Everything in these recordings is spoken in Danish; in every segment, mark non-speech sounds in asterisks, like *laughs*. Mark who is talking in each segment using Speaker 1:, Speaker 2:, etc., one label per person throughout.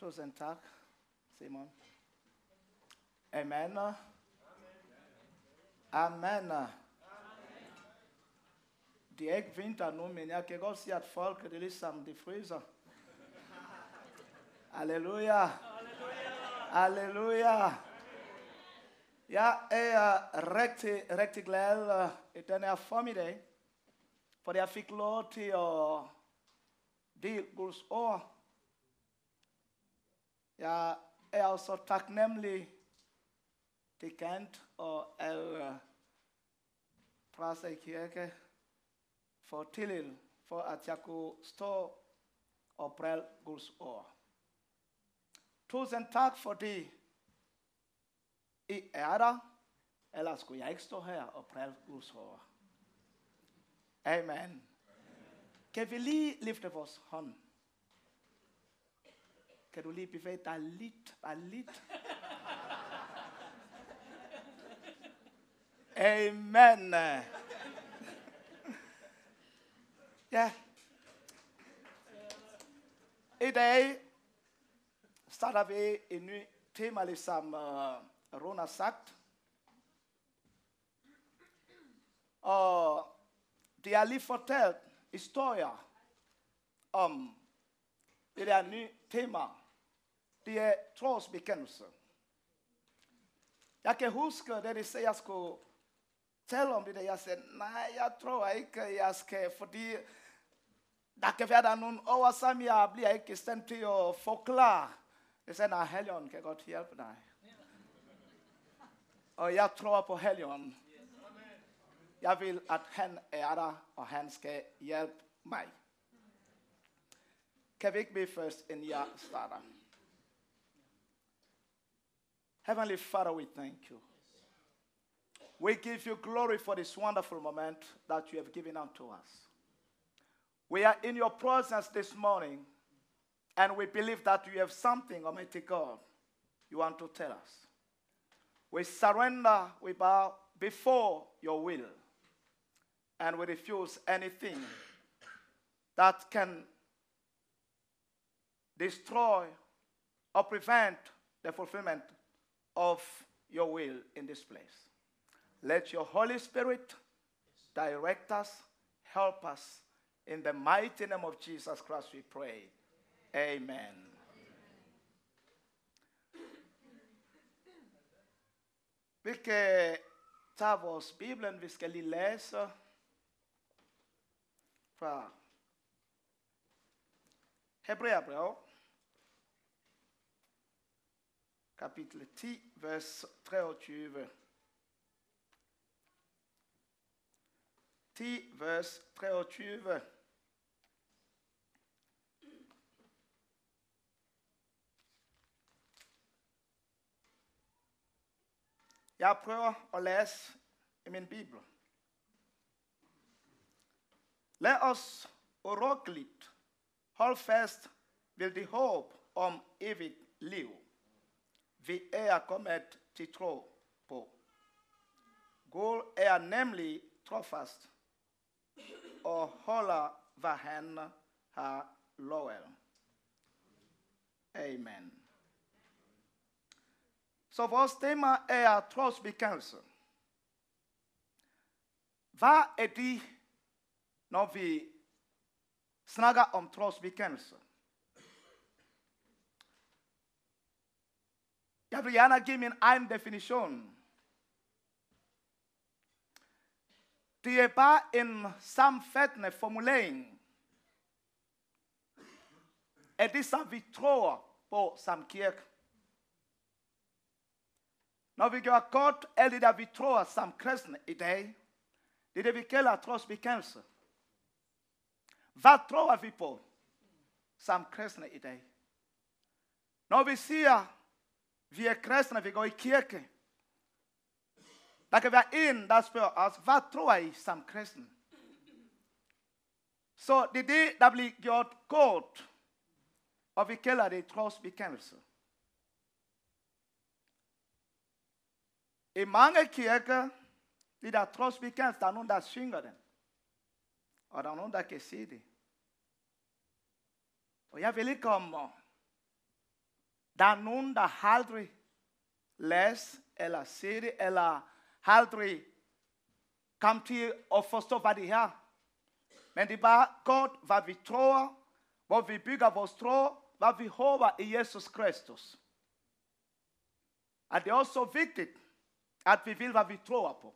Speaker 1: Tusind tak, Simon. Amen. Amen. Det er ikke vinter nu, men jeg kan godt se, at folk det er ligesom de fryser. Halleluja. Halleluja. Jeg er rigtig, rigtig glad i den her formiddag, for jeg fik lov til at dele Guds ord. Jeg er også taknemmelig til Kent og alle præster i kirke for tillid, for at jeg kunne stå og præl Guds ord. Tusind tak, fordi I er der. Ellers skulle jeg ikke stå her og præl Guds ord. Amen. Kan vi lige løfte vores hånd? Kan du lige bevæge dig lidt, bare lidt? Amen. Ja. I dag starter vi en ny tema, ligesom øh, uh, Ron har sagt. Og det er lige fortalt historier om det der nye tema. Det er trosbekendelse. Jeg kan huske, da de sagde, at jeg skulle tale om det, der jeg sagde, nej, jeg tror ikke, jeg skal, fordi der kan være der nogle ord, som jeg bliver ikke i stand til at forklare. Jeg sagde, nej, Helion kan godt hjælpe dig. Og jeg tror på Helion. Jeg vil, at han er der, og han skal hjælpe mig. Kan vi ikke bede først, inden jeg starter? Heavenly Father, we thank you. We give you glory for this wonderful moment that you have given unto us. We are in your presence this morning, and we believe that you have something, Almighty God, you want to tell us. We surrender, we bow before your will, and we refuse anything that can destroy or prevent the fulfillment of your will in this place. Let your Holy Spirit direct us, help us. In the mighty name of Jesus Christ, we pray. Amen. Vi kan tage vores Bibelen, vi skal lige læse fra Kapitel 10, vers 23. 10, vers 23. Jeg prøver at læse i min bibel. Lad os urokkeligt holde fast ved det håb om evigt liv. Vi er kommet til tro på. Gud er nemlig trofast og holder, hvad han har lovet. Amen. Så vores tema er trosbekendelse. Hvad er det, når vi snakker om trosbekendelse? Jeg vil gerne give min egen definition. Det er bare en samfattende formulering af det, som vi tror på som kirke. Når vi gør godt alt det, der vi tror som kristne i dag, det er det, vi kalder trosbekendelse. Hvad tror vi på som kristne i dag? Når vi siger, vi er kristne, vi går i kirke, der kan være en, der spørger os, hvad tror I som kristen? Så det er det, der bliver gjort godt, og vi kalder det trosbekendelse. I mange kirker, det der trosbekendelse, der er nogen, der synger den. Og der er nogen, der kan se det. Og jeg vil ikke komme der er nogen, der aldrig læst eller set det, eller aldrig kom til at forstå, hvad det er. Men det er bare godt, hvad vi tror, hvor vi bygger vores tro, hvad vi håber i Jesus Kristus. At det er også vigtigt, at vi vil, hvad vi tror på.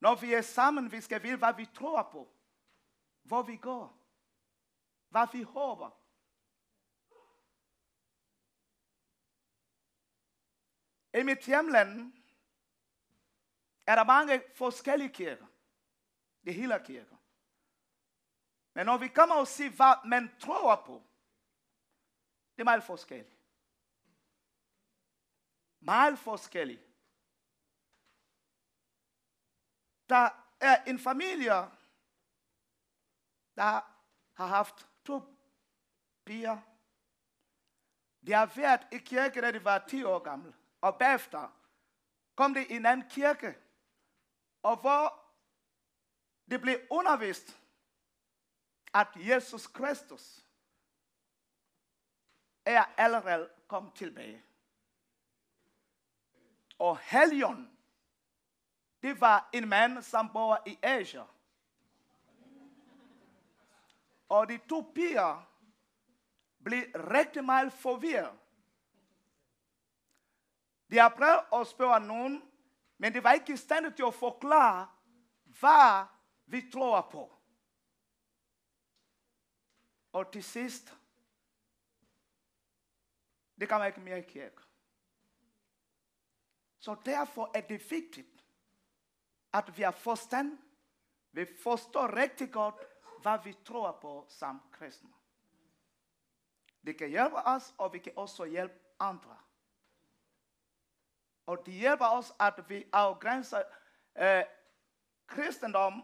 Speaker 1: Når vi er sammen, vi skal vide, hvad vi tror på. Hvor vi går. Hvad vi håber. I mit hjemland er der mange forskellige kirker. Det hele kirker. Men når vi kommer og siger, hvad man tror på, det er meget forskelligt. Meget forskelligt. Der er en familie, der har haft to piger. De har været i kirken, da de var 10 år gamle. Og bagefter kom det i en anden kirke, og hvor det blev undervist, at Jesus Kristus er allerede kommet tilbage. Og Helion, det var en mand, som bor i Asia. Og de to piger blev rigtig meget forvirret. De har prøvet at spørge nogen, men det var ikke i stand til at forklare, hvad vi tror på. Og til sidst, det kan man ikke mere i kirke. Så derfor er det vigtigt, at vi har forstand. Vi forstår rigtig godt, hvad vi tror på som kristne. Det kan hjælpe os, og vi kan også hjælpe andre. Og det hjælper os, at vi afgrænser øh, kristendom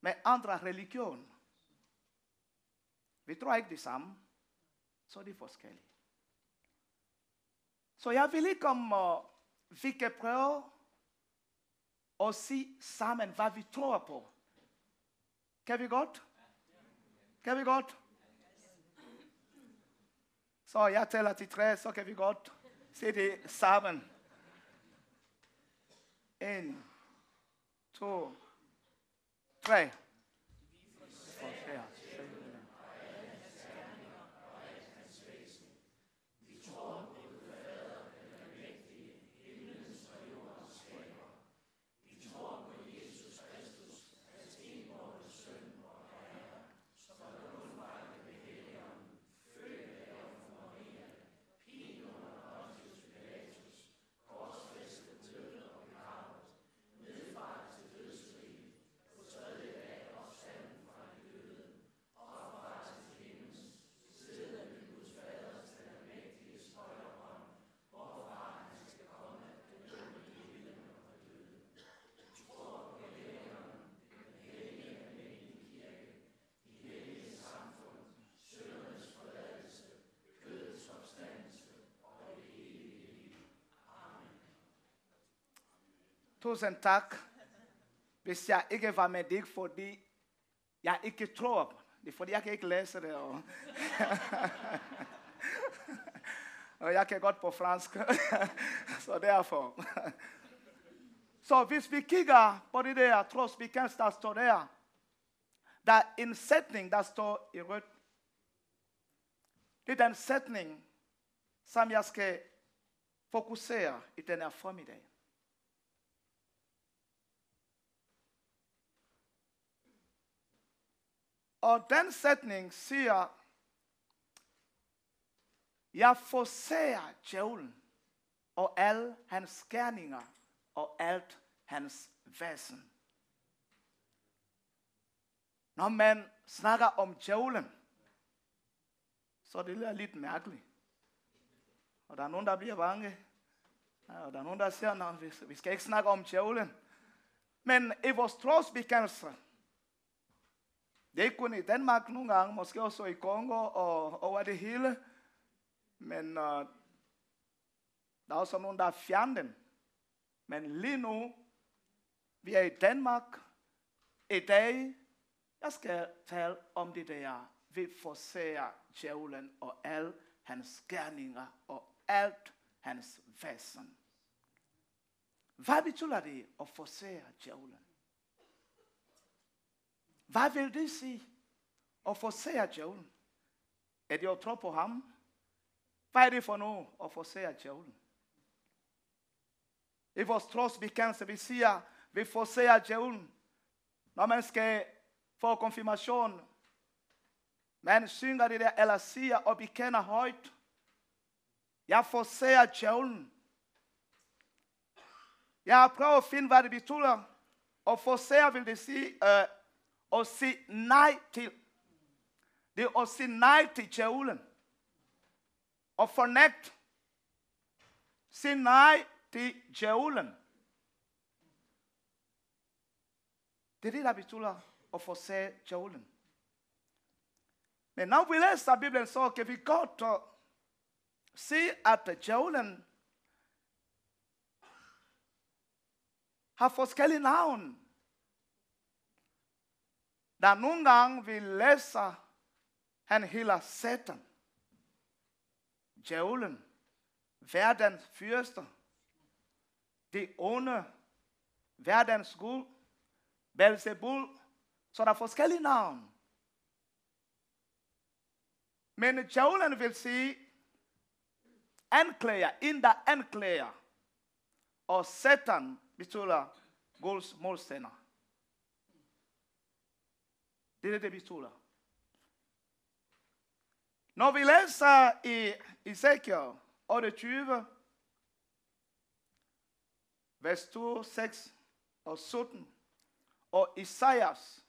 Speaker 1: med andre religioner. Vi tror ikke det samme, så det er forskelligt. Så jeg vil ikke om, uh, vi kan prøve at sige sammen, hvad vi tror på. Kan vi godt? Kan vi godt? Så jeg tæller til tre, så kan vi godt se det sammen. En, to, tre. Tusind tak. Hvis jeg ikke var med dig, fordi jeg ikke tror på det. fordi jeg kan ikke læse det. Og, *laughs* og jeg kan godt på fransk. *laughs* så derfor. *laughs* så hvis vi kigger på det der trosbekendelse, der står der, der er en sætning, der står i rødt. Det er den sætning, som jeg skal fokusere i den her formiddag. Og den sætning siger, jeg forsager djævlen og alle hans gerninger og alt hans væsen. Når man snakker om djævlen, så det er lidt mærkeligt. Og der er nogen, der bliver bange. Og der er nogen, der siger, at vi skal ikke snakke om djævlen. Men i vores trosbekendelse, ikke kun i Danmark nogle gange, måske også i Kongo og over det hele. Men uh, der er også nogen, der har fjernet. Men lige nu, vi er i Danmark. I dag, jeg skal tale om det der Vi forsære djævlen og alle hans gerninger og alt hans væsen. Hvad betyder det at forsære djævlen? Hvad vil det sige at forsære djævlen? Er det at tro på ham? Hvad er det for noget at forsære djævlen? I vores trosbekendelse, vi siger, vi forsærer djævlen. Når man skal få konfirmation, man synger det der, eller siger og bekender højt. Jeg forsærer djævlen. Jeg har prøvet at finde, hvad det betyder. Og forsære vil det sige, uh, at sige nej til. Det er at sige nej til djævlen. Og fornægt. Sige nej til djævlen. Det er det, der betyder at forsage djævlen. Men når vi læser Bibelen, så kan vi godt euh, se, at djævlen har forskellige navne. Der nogle gange, vi læser, han hedder Satan. Djævlen. Verdens fyrster. Det onde. Verdens gud. Belzebul. Så der er forskellige navn. Men djævlen vil sige, anklager, en der anklager. Og Satan betyder Guds modstander. Det er det, det betyder. Når vi læser i Ezekiel 28, vers 2, 6 og 17, og Isaias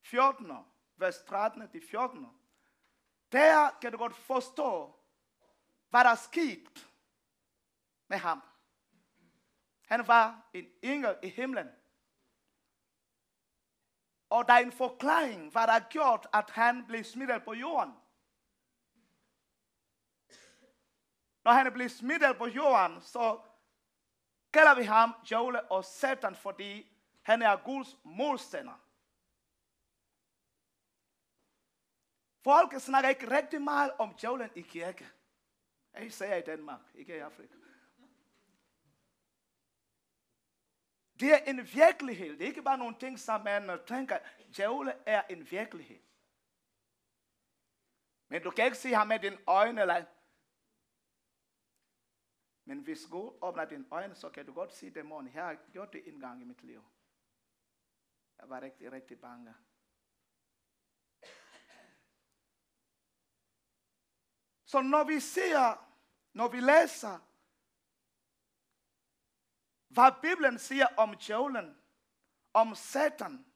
Speaker 1: 14, vers 13 til 14, der kan du godt forstå, hvad der skete med ham. Han var en engel i himlen. Og der er en forklaring, hvad der har gjort, at han blev smittet på jorden. Når han blev smittet på jorden, så kalder vi ham djævle og satan, fordi han er Guds modstander. Folk snakker ikke rigtig meget om djævlen i kirke. Jeg siger i Danmark, ikke i Afrika. Det er en virkelighed. Det er ikke bare nogle ting, som man øh, tænker. Djævle er en virkelighed. Men du kan ikke se ham med dine øjne. Eller... Men hvis Gud åbner dine øjne, så kan du godt se dæmonen. Her har jeg gjort det en gang i mit liv. Jeg var rigtig, rigtig bange. Så når vi ser, når vi læser, hvad Bibelen siger om djævlen, om Satan,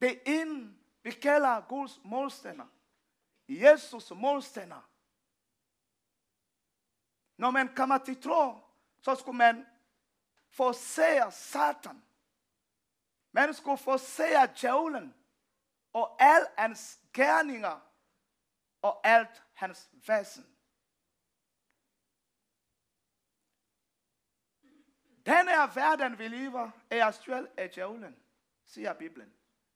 Speaker 1: det er en, vi kalder Guds målstænder. Jesus målstænder. Når man kommer til tro, så skulle man se Satan. Man skulle forsære djævlen og al hans gerninger og alt hans væsen. Den her verden, vi lever, er styret af djævlen, siger Bibelen.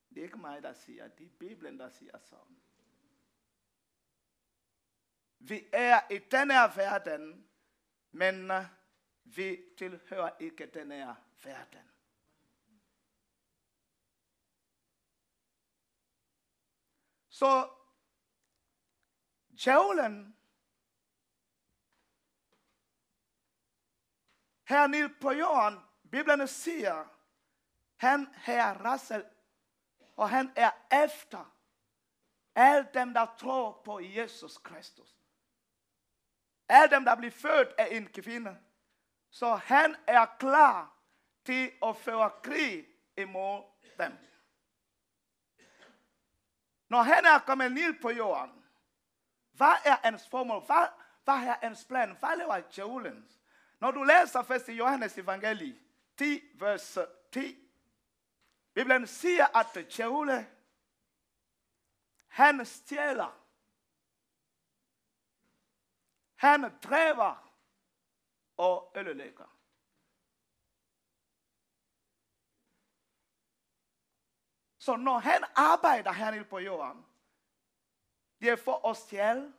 Speaker 1: Det er ikke mig, der siger det. er Bibelen, der siger sådan. Vi er i den her verden, men øh, vi tilhører ikke den her verden. Så djævlen her nede på jorden, Bibelen siger, han her rassel, og han er efter alle dem, der tror på Jesus Kristus. Alle dem, der bliver født af en kvinde. Så han er klar til at føre krig imod dem. Når han er kommet ned på jorden, hvad er hans formål? Hvad, hvad er hans plan? Hvad laver djævlen? Når du læser først i Johannes evangelie 10, vers 10, Bibelen siger, at djævle, han stjæler. Han dræber og ødelægger. Så når han arbejder hernede på jorden, Det er for at stjæle.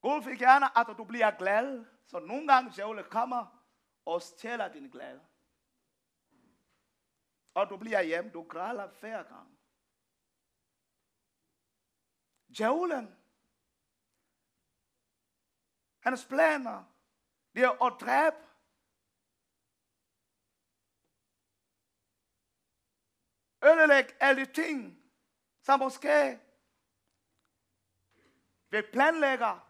Speaker 1: Gud vil gerne, at du bliver glad. Så nogle gange djævlen kommer og stjæler din glæde. Og du bliver hjem, du græder hver gang. Djævlen, hans planer, det er at dræbe ødelægge alle de ting, som måske vi planlægger.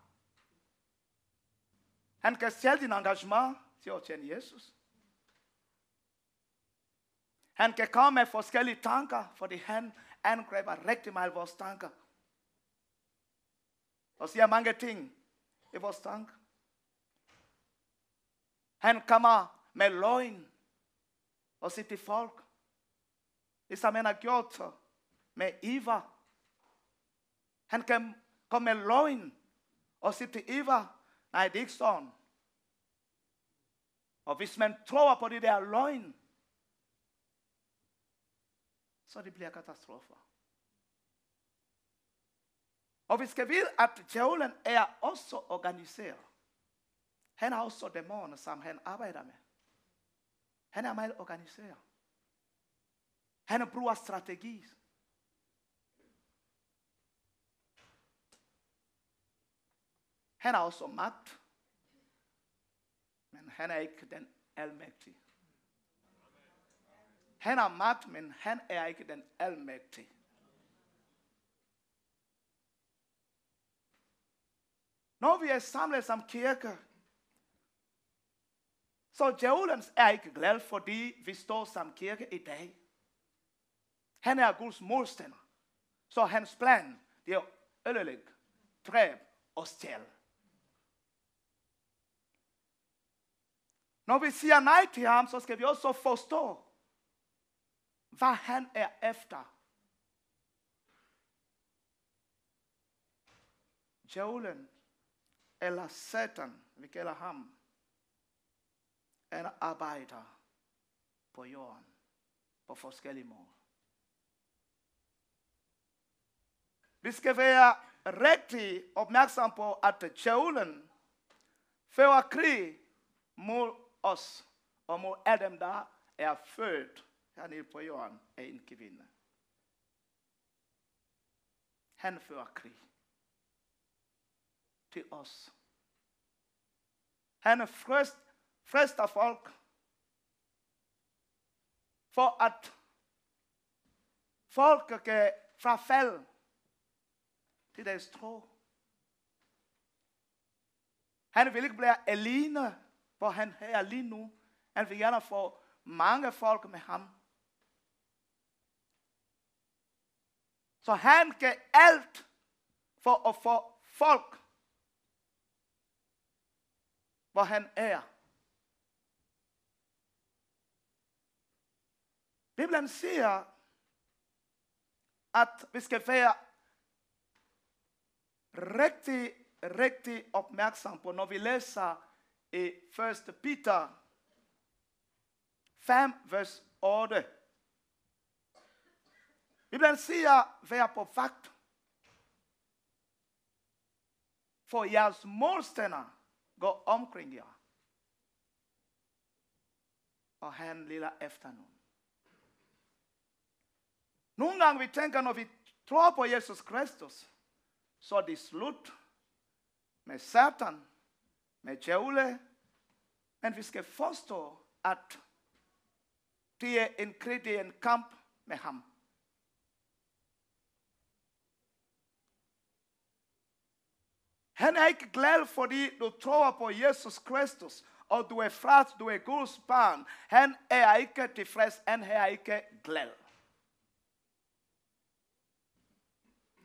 Speaker 1: Kan stjæle din engagement at tjene Jesus. Han kan med forskellige tanker, fordi han angriber rigtig meget vores tanker. Og siger mange ting i vores tanker. Han kommer med løgn og siger til folk, ligesom han har gjort med Eva. Han kan komme med løgn og sige til Eva, nej, det er ikke sådan. Og hvis man tror på det der løgn, så det bliver katastrofer. Og vi skal vide, at djævlen er også organiseret. Han har også dæmoner, som han arbejder med. Han er meget organiseret. Han bruger strategier. Han har også magt. Men han er ikke den almægtige. Han har magt, men han er ikke den almægtige. Når vi er samlet som kirke, så djævlen er ikke glad, fordi vi står som kirke i dag. Han er Guds modstander. Så hans plan, det er ødelægge, dræbe og stjæle. Når vi siger nej til ham, så skal vi også forstå, hvad han er efter. Djævlen eller Satan, vi kalder ham, en arbejder på jorden på forskellige måder. Vi skal være rigtig opmærksom på, at djævlen fører krig mod os og må alle dem, der er født hernede på jorden er en kvinde. Han fører krig til os. Han frist, frister folk for at folk kan frafalde til deres tro. Han vil ikke blive alene, hvor han er lige nu. Han vil gerne få mange folk med ham. Så han kan alt for at få folk, hvor han er. Bibelen siger, at vi skal være rigtig, rigtig opmærksom på, når vi læser i 1. Peter 5, vers 8. Bibelen siger, vær på vagt. For jeres målstænder går omkring jer. Og han lille efter nogen. Nogle gange vi tænker, når vi tror på Jesus Kristus, så er det slut med Satan, med. Men vi skal forstå, at det er en krig, det er en kamp med ham. Han er ikke glad, fordi du tror på Jesus Kristus, og du er frelst, du er Guds barn. Han er ikke tilfreds, han er ikke glad.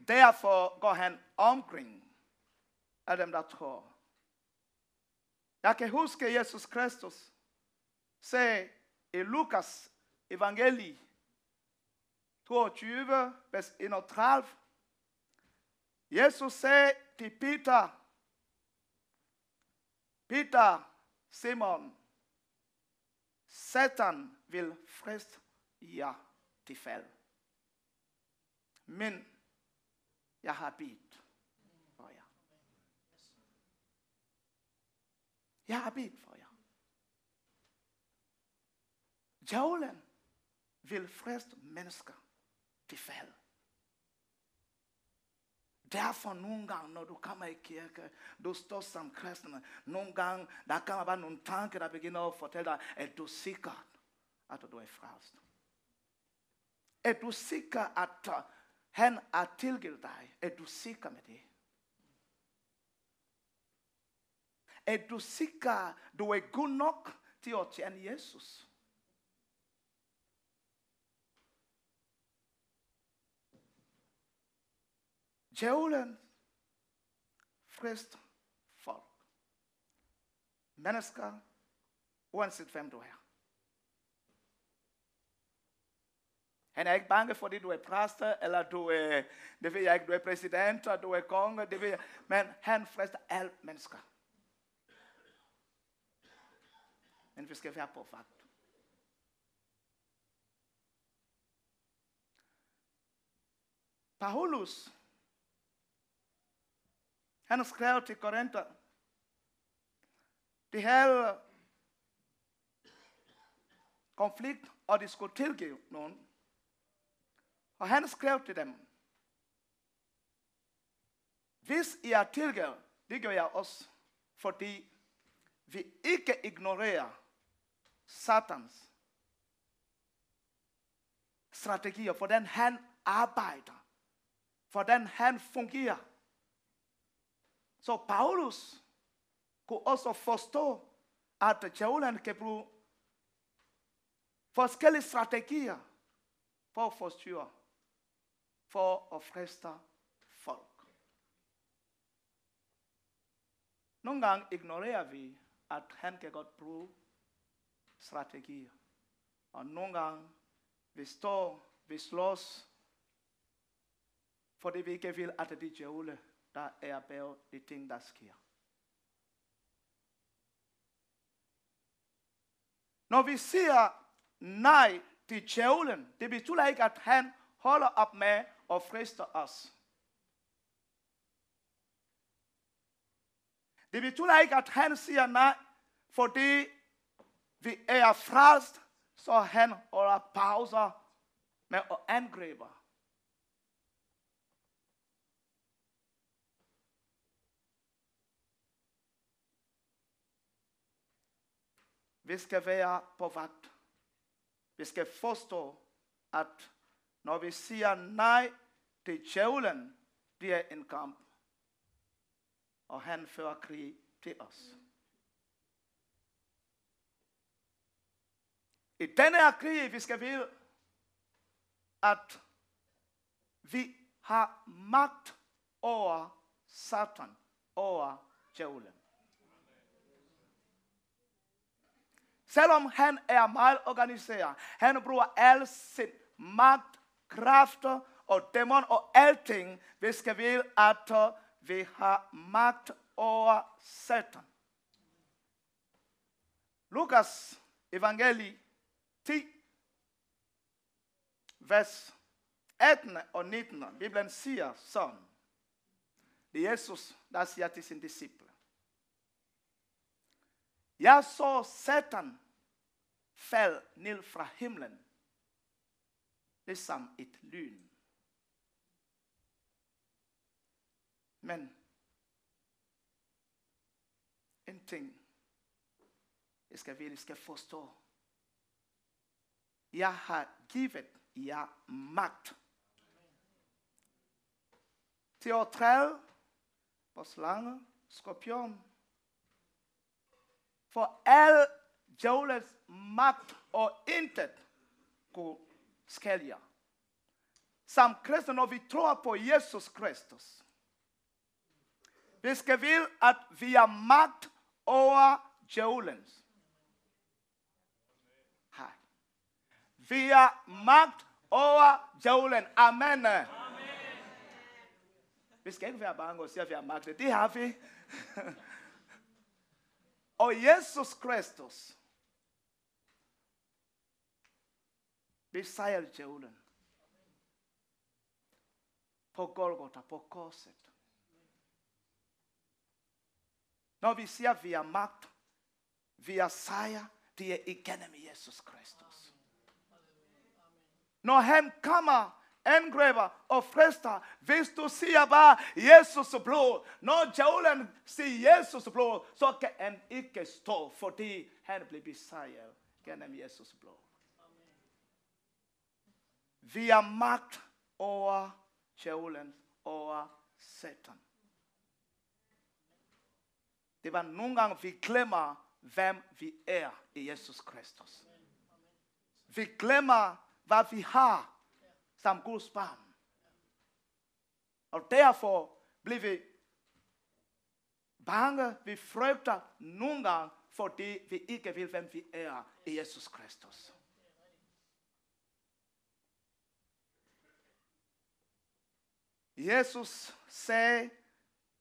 Speaker 1: Derfor går han omkring af dem, der tror. Jeg kan huske Jesus Kristus sagde i Lukas evangelie 22, vers 31, Jesus sagde til Peter, Peter, Simon, Satan vil friste jer til fald. Men Jeg har bedt for jer. Jeg har bedt for jer. Djævlen vil friste mennesker til fald. Derfor nogle gange, når du kommer i kirke, du står som kristne, nogle gange, der kommer bare nogle tanker, der begynder at fortælle dig, at du er sikker, at du er frelst. Er du sikker, at øh, han er tilgivet dig? Er du sikker med det? Er du sikker, du er god nok til at tjene Jesus? Djævlen frist folk. Mennesker, uanset hvem du er. Han er ikke bange, fordi du er præst, eller du er, det ved jeg ikke, du er præsident, du er konge, det ved jeg. Men han frister alle mennesker. Men vi skal være. Paulus, han skrev til Korinther, det her konflikt, og de skulle tilgive nogen. Og han skrev til dem, hvis I er tilgivet, det gør jeg også, fordi vi ikke ignorerer Satans strategier, hvordan han arbejder, hvordan han fungerer. Så Paulus kunne også forstå, at djævlen kan bruge forskellige strategier for at forstyrre, for at friste folk. Nogle gange ignorerer vi, at han kan godt bruge strategier. Og nogle gange vi står, vi slås, fordi vi ikke vil, at de djævle, der er bag de ting, der sker. Når vi siger nej til djævlen, det betyder ikke, at han holder op med at friste os. Det betyder ikke, at han siger nej, fordi vi er frelst, så han holder pauser med at angribe. Vi skal være på vagt. Vi skal forstå, at når vi siger nej til djævlen, bliver en kamp. Og han fører krig til os. Mm. I denne her krig, vi skal vide, at vi har magt over Satan, over djævlen. Selvom han er meget organiseret, han bruger al sin magt, kræfter og dæmon og alting, vi skal vide, at vi har magt over Satan. Lukas evangelie 10, vers 18 og 19. Bibelen siger sådan. Det er Jesus, der siger til sin disciple. Jeg så Satan fald ned fra himlen, ligesom et lyn. Men en ting, jeg skal virkelig skal forstå. Jeg har givet jer magt til at træde på slange, skorpion, for al djævelens magt og intet kunne skælde jer. Som kristne, når vi tror på Jesus Kristus, vi skal vide, at vi har magt over djævelens. Vi har magt over djævlen. Amen. Amen. Vi skal ikke være bange og sige, at vi har og Jesus Kristus besejrede djævlen. på Golgotha, på korset. Når vi siger, at vi har magt, vi har sejr, det er Jesus Kristus. Når han kommer, angriber og frister, hvis du siger bare Jesus blod, når djævlen siger Jesus blod, så kan han ikke stå, fordi han bliver besejret gennem Jesus blod. Vi har magt over djævlen, over satan. Det var nogle gange, vi glemmer, hvem vi er i Jesus Kristus. Vi glemmer, hvad vi har som Guds barn. Og derfor bliver vi bange, vi frygter nogle gange, fordi vi ikke vil, hvem vi er i Jesus Kristus. Jesus sagde,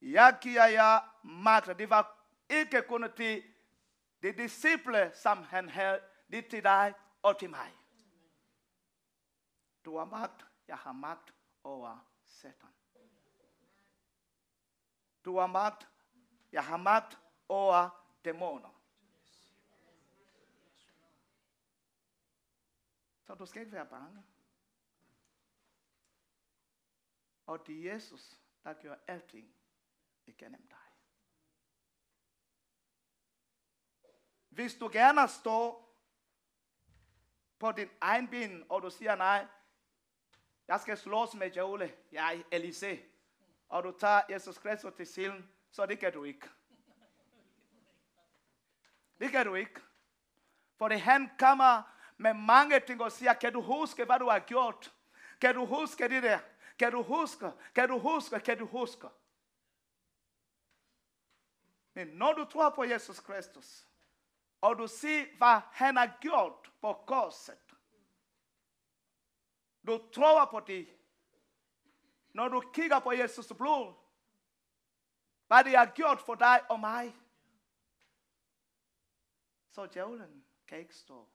Speaker 1: jeg giver jer magt. Det var ikke kun til de disciple, som han havde, det til dig og til mig. Du har magt, jeg har magt over Satan. Du har magt, jeg har magt over dæmoner. Så du skal ikke være bange. Og det er Jesus, der gør alting igennem dig. Hvis du gerne står på din egen ben, og du siger nej, jeg skal slås med djævle, jeg er Elise, og du tager Jesus Kristus til siden, så det kan du ikke. Det kan du ikke. For han kommer med mange ting og siger, kan du huske, hvad du har gjort? Kan du huske det der? Kan du huske? Kan du huske? Kan du huske? Men når du tror på Jesus Kristus, og du ser, hvad han har gjort på korset, du tror på det. Når du kigger på Jesus blod, hvad det har gjort for dig og mig, så djævlen kan ikke stå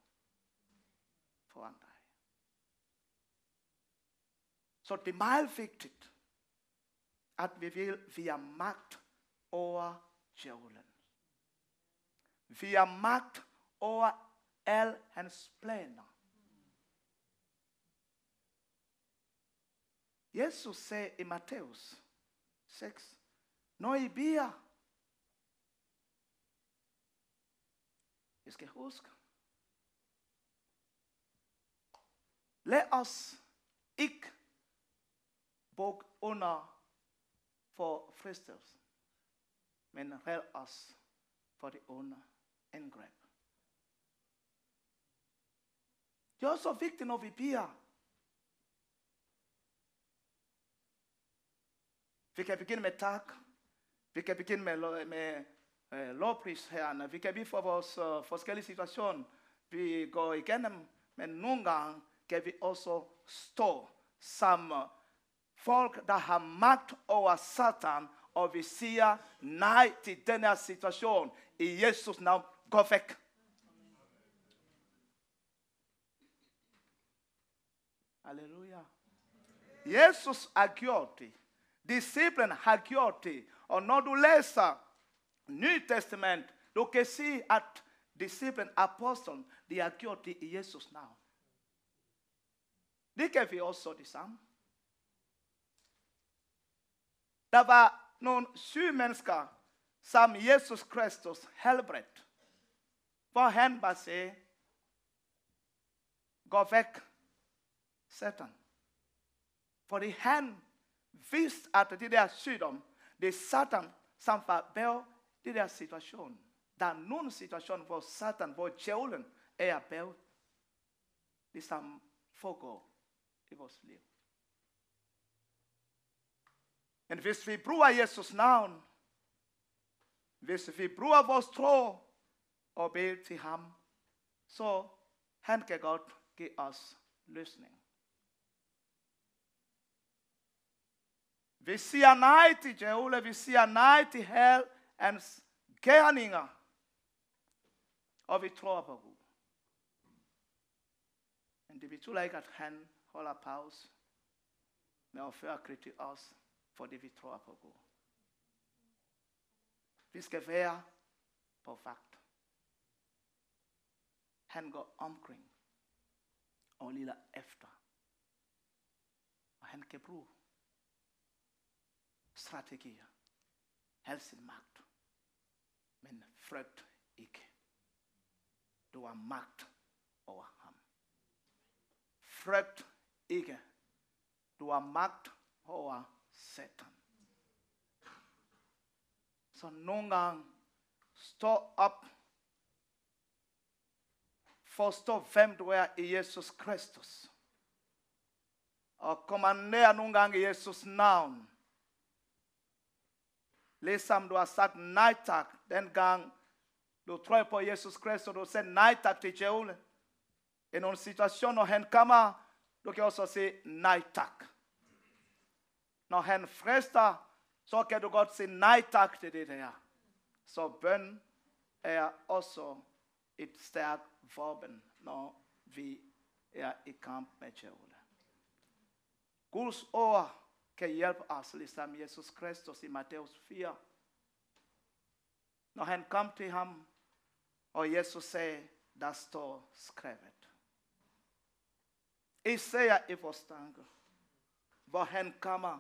Speaker 1: foran dig. Så det er meget vigtigt, at vi vil, vi har magt over djævlen. Vi har magt over alle hans planer. Jesus sagde i Matthæus 6, når I beder, I skal huske, lad os ikke under for fristelsen, men red os for det under angreb. Det er også vigtigt, når vi beder, Vi kan begynde med tak. Vi kan begynde med, med øh, lovpris her. Vi kan blive for vores øh, forskellige situationer. Vi går igennem, men nogle gange kan vi også stå sammen. Folk, der har magt over Satan, og vi siger nej til den her situation. I Jesus navn, gå væk. Halleluja. Jesus har gjort det. Disciplen har gjort det. Og når du læser Nyt Testament, du kan se, at disciplen, apostlen, de har gjort det i Jesus navn. Det kan vi også det samme. Der var nogle syge mennesker, som Jesus Kristus helbredt. Hvor han bare sagde, gå væk, Satan. Fordi han vidste, at det der sygdom, det er Satan, som var det der situation. Der er nogle situationer, hvor Satan, hvor djævlen er bag det, som foregår i vores liv. Men hvis vi bruger Jesus navn, hvis vi bruger vores tro og beder til ham, så han kan godt give os løsning. Vi siger nej til djævle, vi siger nej til hel hans gerninger. Og vi tror på Gud. Men det betyder ikke, at han holder pause. med at føre til os, fordi vi tror på Gud. Vi skal være på vagt. Han går omkring og leder efter. Og han kan bruge strategier, al sin magt. Men frygt ikke. Du har magt over ham. Frygt ikke. Du har magt over Satan. Så nogle gange stå op. Forstå, hvem du er i Jesus Kristus. Og kommander nogle gange i Jesus navn. Ligesom du har sagt nej tak dengang du tror på Jesus Kristus, du siger nej tak til djævlen. I nogle situationer, når han kommer, du kan også sige nej tak. Når han frister, så kan du godt sige nej tak til det her. Så bøn er også et stærkt våben, når vi er i kamp med djævlen. Guds ord oh, kan hjælpe os, ligesom Jesus Kristus i Matthæus 4. Når han kom til ham, og Jesus sagde, der står skrevet. I ser i vores tanker, hvor han kommer,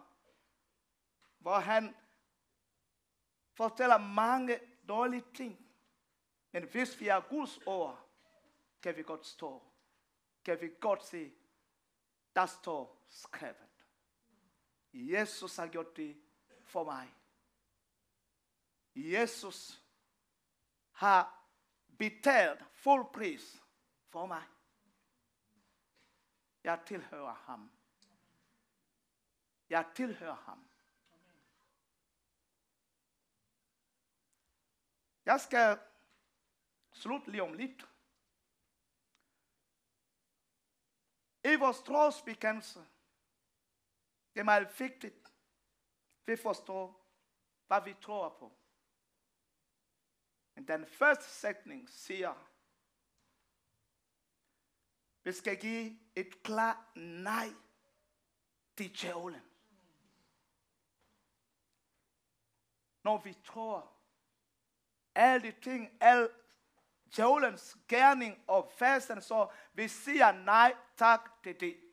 Speaker 1: hvor han fortæller mange dårlige ting. Men hvis vi er Guds ord, kan vi godt stå. Kan vi godt se, der står skrevet. Jesus har gjort det for mig. Jesus har betalt fuld pris for mig. Jeg tilhører ham. Jeg tilhører ham. Jeg skal slutte lige om lidt. I vores trosbekendelse, det er meget vigtigt, vi forstår, hvad vi tror på. Men den første sætning siger, vi skal give et klart nej til djævlen. Når vi tror, alle de ting, alle djævelens gerning og fasten, så vi siger nej tak til det.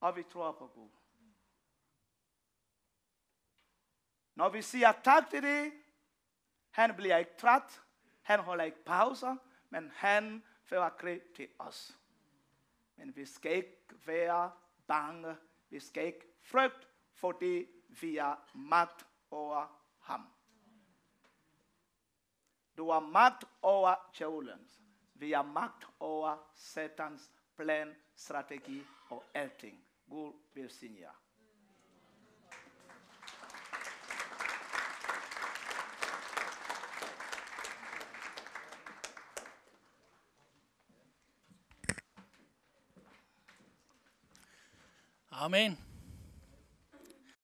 Speaker 1: Og vi tror på Gud. Når vi siger tak til det, han bliver ikke træt, han holder ikke pauser, men han fører krig til os. Men vi skal ikke være bange, vi skal ikke frygte, fordi vi har magt over ham. Du har magt over djævlen. Vi har magt over satans plan, strategi og alting. Gud velsigne jer.
Speaker 2: Amen.